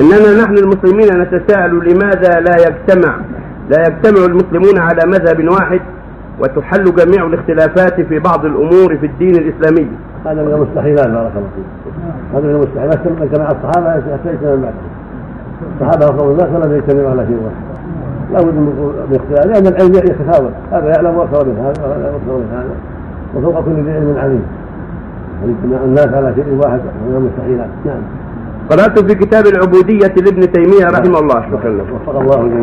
إننا نحن المسلمين نتساءل لماذا لا يجتمع لا يجتمع المسلمون على مذهب واحد وتحل جميع الاختلافات في بعض الأمور في الدين الإسلامي. هذا من المستحيلات بارك الله فيك. هذا من المستحيلات جمع الصحابة يجتمع بعدهم. الصحابة رسول الله فلم يجتمعوا على شيء واحد. لابد من الاختلاف لأن العلم يتفاوت هذا يعلم أكثر من هذا وهذا أكثر من هذا وفوق كل ذي علم عليم الناس على شيء واحد من المستحيلات نعم قرأت في كتاب العبودية لابن تيمية رحمه الله. شكرا الجميع.